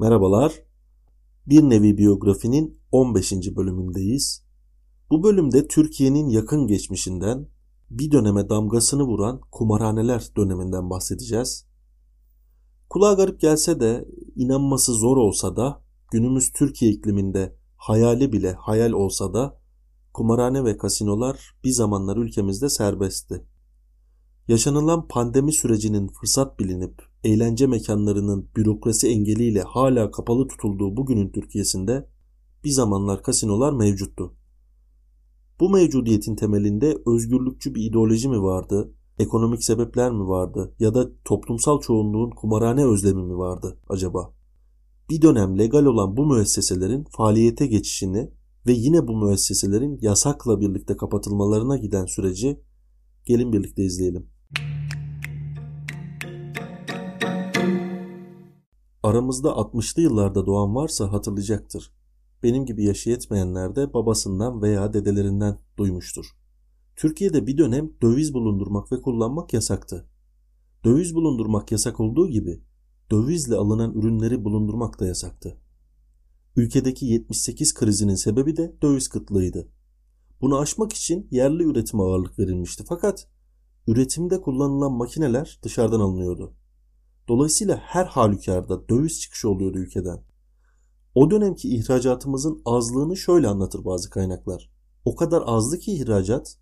Merhabalar. Bir nevi biyografinin 15. bölümündeyiz. Bu bölümde Türkiye'nin yakın geçmişinden bir döneme damgasını vuran kumarhaneler döneminden bahsedeceğiz. Kulağa garip gelse de inanması zor olsa da günümüz Türkiye ikliminde hayali bile hayal olsa da kumarhane ve kasinolar bir zamanlar ülkemizde serbestti. Yaşanılan pandemi sürecinin fırsat bilinip eğlence mekanlarının bürokrasi engeliyle hala kapalı tutulduğu bugünün Türkiye'sinde bir zamanlar kasinolar mevcuttu. Bu mevcudiyetin temelinde özgürlükçü bir ideoloji mi vardı, ekonomik sebepler mi vardı ya da toplumsal çoğunluğun kumarhane özlemi mi vardı acaba? Bir dönem legal olan bu müesseselerin faaliyete geçişini ve yine bu müesseselerin yasakla birlikte kapatılmalarına giden süreci gelin birlikte izleyelim. Aramızda 60'lı yıllarda doğan varsa hatırlayacaktır. Benim gibi yaşı yetmeyenler de babasından veya dedelerinden duymuştur. Türkiye'de bir dönem döviz bulundurmak ve kullanmak yasaktı. Döviz bulundurmak yasak olduğu gibi dövizle alınan ürünleri bulundurmak da yasaktı. Ülkedeki 78 krizinin sebebi de döviz kıtlığıydı. Bunu aşmak için yerli üretime ağırlık verilmişti fakat üretimde kullanılan makineler dışarıdan alınıyordu. Dolayısıyla her halükarda döviz çıkışı oluyordu ülkeden. O dönemki ihracatımızın azlığını şöyle anlatır bazı kaynaklar. O kadar azdı ki ihracat,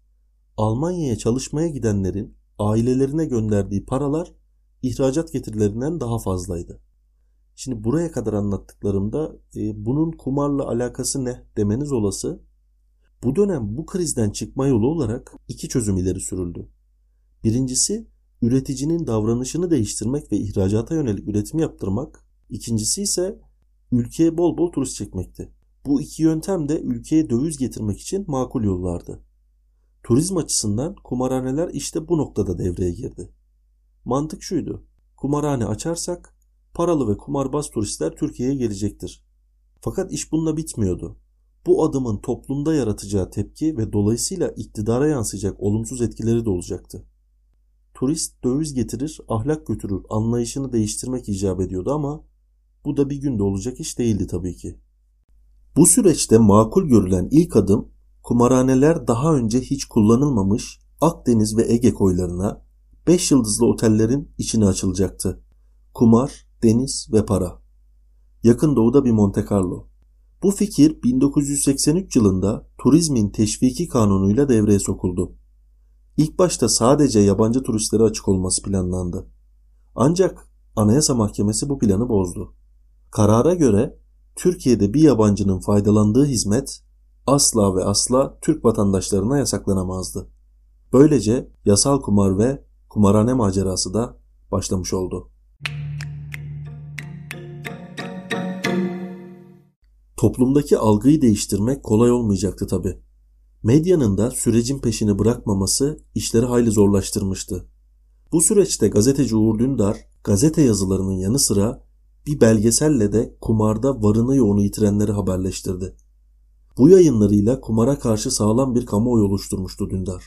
Almanya'ya çalışmaya gidenlerin ailelerine gönderdiği paralar ihracat getirilerinden daha fazlaydı. Şimdi buraya kadar anlattıklarımda e, bunun kumarla alakası ne demeniz olası. Bu dönem bu krizden çıkma yolu olarak iki çözüm ileri sürüldü. Birincisi üreticinin davranışını değiştirmek ve ihracata yönelik üretim yaptırmak. İkincisi ise ülkeye bol bol turist çekmekti. Bu iki yöntem de ülkeye döviz getirmek için makul yollardı. Turizm açısından kumarhaneler işte bu noktada devreye girdi. Mantık şuydu. Kumarhane açarsak paralı ve kumarbaz turistler Türkiye'ye gelecektir. Fakat iş bununla bitmiyordu. Bu adımın toplumda yaratacağı tepki ve dolayısıyla iktidara yansıyacak olumsuz etkileri de olacaktı. Turist döviz getirir, ahlak götürür anlayışını değiştirmek icap ediyordu ama bu da bir günde olacak iş değildi tabii ki. Bu süreçte makul görülen ilk adım kumarhaneler daha önce hiç kullanılmamış Akdeniz ve Ege koylarına 5 yıldızlı otellerin içine açılacaktı. Kumar, deniz ve para. Yakın doğuda bir Monte Carlo. Bu fikir 1983 yılında turizmin teşviki kanunuyla devreye sokuldu. İlk başta sadece yabancı turistlere açık olması planlandı. Ancak Anayasa Mahkemesi bu planı bozdu. Karara göre Türkiye'de bir yabancının faydalandığı hizmet asla ve asla Türk vatandaşlarına yasaklanamazdı. Böylece yasal kumar ve kumarhane macerası da başlamış oldu. Toplumdaki algıyı değiştirmek kolay olmayacaktı tabi. Medyanın da sürecin peşini bırakmaması işleri hayli zorlaştırmıştı. Bu süreçte gazeteci Uğur Dündar gazete yazılarının yanı sıra bir belgeselle de kumarda varını yoğunu yitirenleri haberleştirdi. Bu yayınlarıyla kumara karşı sağlam bir kamuoyu oluşturmuştu Dündar.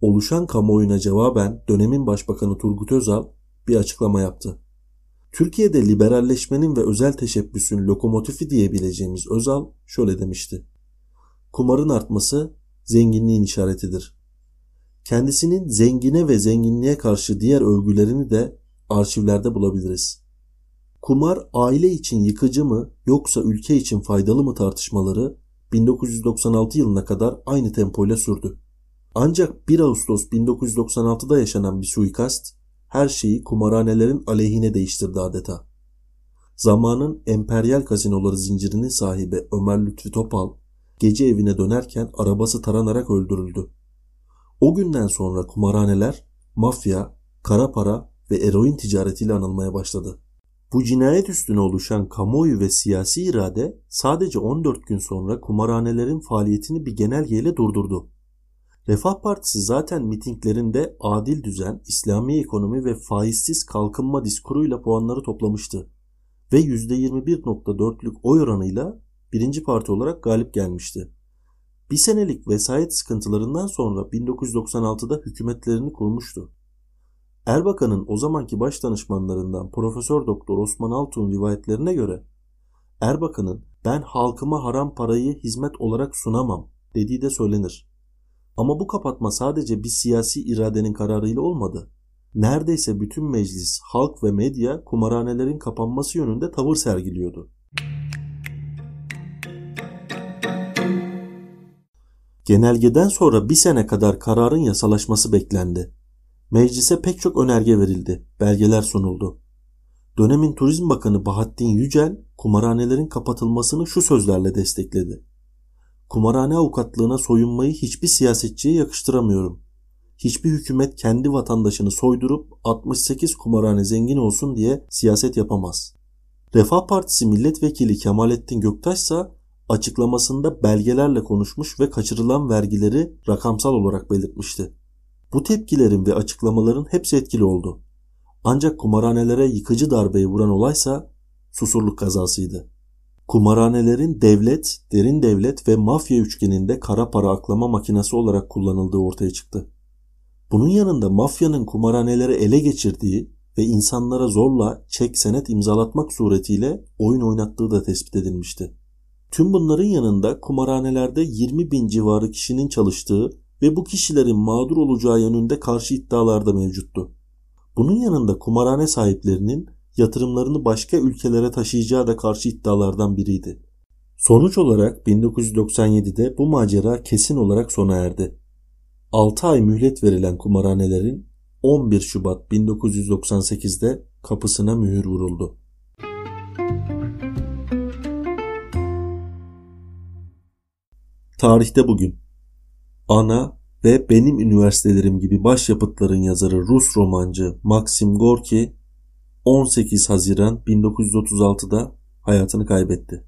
Oluşan kamuoyuna cevaben dönemin başbakanı Turgut Özal bir açıklama yaptı. Türkiye'de liberalleşmenin ve özel teşebbüsün lokomotifi diyebileceğimiz Özal şöyle demişti. Kumarın artması zenginliğin işaretidir. Kendisinin zengine ve zenginliğe karşı diğer övgülerini de arşivlerde bulabiliriz. Kumar aile için yıkıcı mı yoksa ülke için faydalı mı tartışmaları 1996 yılına kadar aynı tempoyla sürdü. Ancak 1 Ağustos 1996'da yaşanan bir suikast her şeyi kumarhanelerin aleyhine değiştirdi adeta. Zamanın emperyal kazinoları zincirinin sahibi Ömer Lütfi Topal gece evine dönerken arabası taranarak öldürüldü. O günden sonra kumarhaneler mafya, kara para ve eroin ticaretiyle anılmaya başladı. Bu cinayet üstüne oluşan kamuoyu ve siyasi irade sadece 14 gün sonra kumarhanelerin faaliyetini bir genelgeyle durdurdu. Refah Partisi zaten mitinglerinde adil düzen, İslami ekonomi ve faizsiz kalkınma diskuruyla puanları toplamıştı ve %21.4'lük oy oranıyla birinci parti olarak galip gelmişti. Bir senelik vesayet sıkıntılarından sonra 1996'da hükümetlerini kurmuştu. Erbakan'ın o zamanki baş danışmanlarından Profesör Doktor Osman Altun rivayetlerine göre Erbakan'ın ben halkıma haram parayı hizmet olarak sunamam dediği de söylenir. Ama bu kapatma sadece bir siyasi iradenin kararıyla olmadı. Neredeyse bütün meclis, halk ve medya kumarhanelerin kapanması yönünde tavır sergiliyordu. Genelgeden sonra bir sene kadar kararın yasalaşması beklendi. Meclise pek çok önerge verildi, belgeler sunuldu. Dönemin Turizm Bakanı Bahattin Yücel kumarhanelerin kapatılmasını şu sözlerle destekledi. Kumarhane avukatlığına soyunmayı hiçbir siyasetçiye yakıştıramıyorum. Hiçbir hükümet kendi vatandaşını soydurup 68 kumarhane zengin olsun diye siyaset yapamaz. Refah Partisi milletvekili Kemalettin Göktaş ise açıklamasında belgelerle konuşmuş ve kaçırılan vergileri rakamsal olarak belirtmişti. Bu tepkilerin ve açıklamaların hepsi etkili oldu. Ancak kumarhanelere yıkıcı darbeyi vuran olaysa susurluk kazasıydı. Kumarhanelerin devlet, derin devlet ve mafya üçgeninde kara para aklama makinesi olarak kullanıldığı ortaya çıktı. Bunun yanında mafyanın kumarhaneleri ele geçirdiği ve insanlara zorla çek senet imzalatmak suretiyle oyun oynattığı da tespit edilmişti. Tüm bunların yanında kumarhanelerde 20 bin civarı kişinin çalıştığı ve bu kişilerin mağdur olacağı yönünde karşı iddialar da mevcuttu. Bunun yanında kumarhane sahiplerinin yatırımlarını başka ülkelere taşıyacağı da karşı iddialardan biriydi. Sonuç olarak 1997'de bu macera kesin olarak sona erdi. 6 ay mühlet verilen kumarhanelerin 11 Şubat 1998'de kapısına mühür vuruldu. Tarihte bugün Ana ve Benim Üniversitelerim gibi başyapıtların yazarı Rus romancı Maxim Gorki 18 Haziran 1936'da hayatını kaybetti.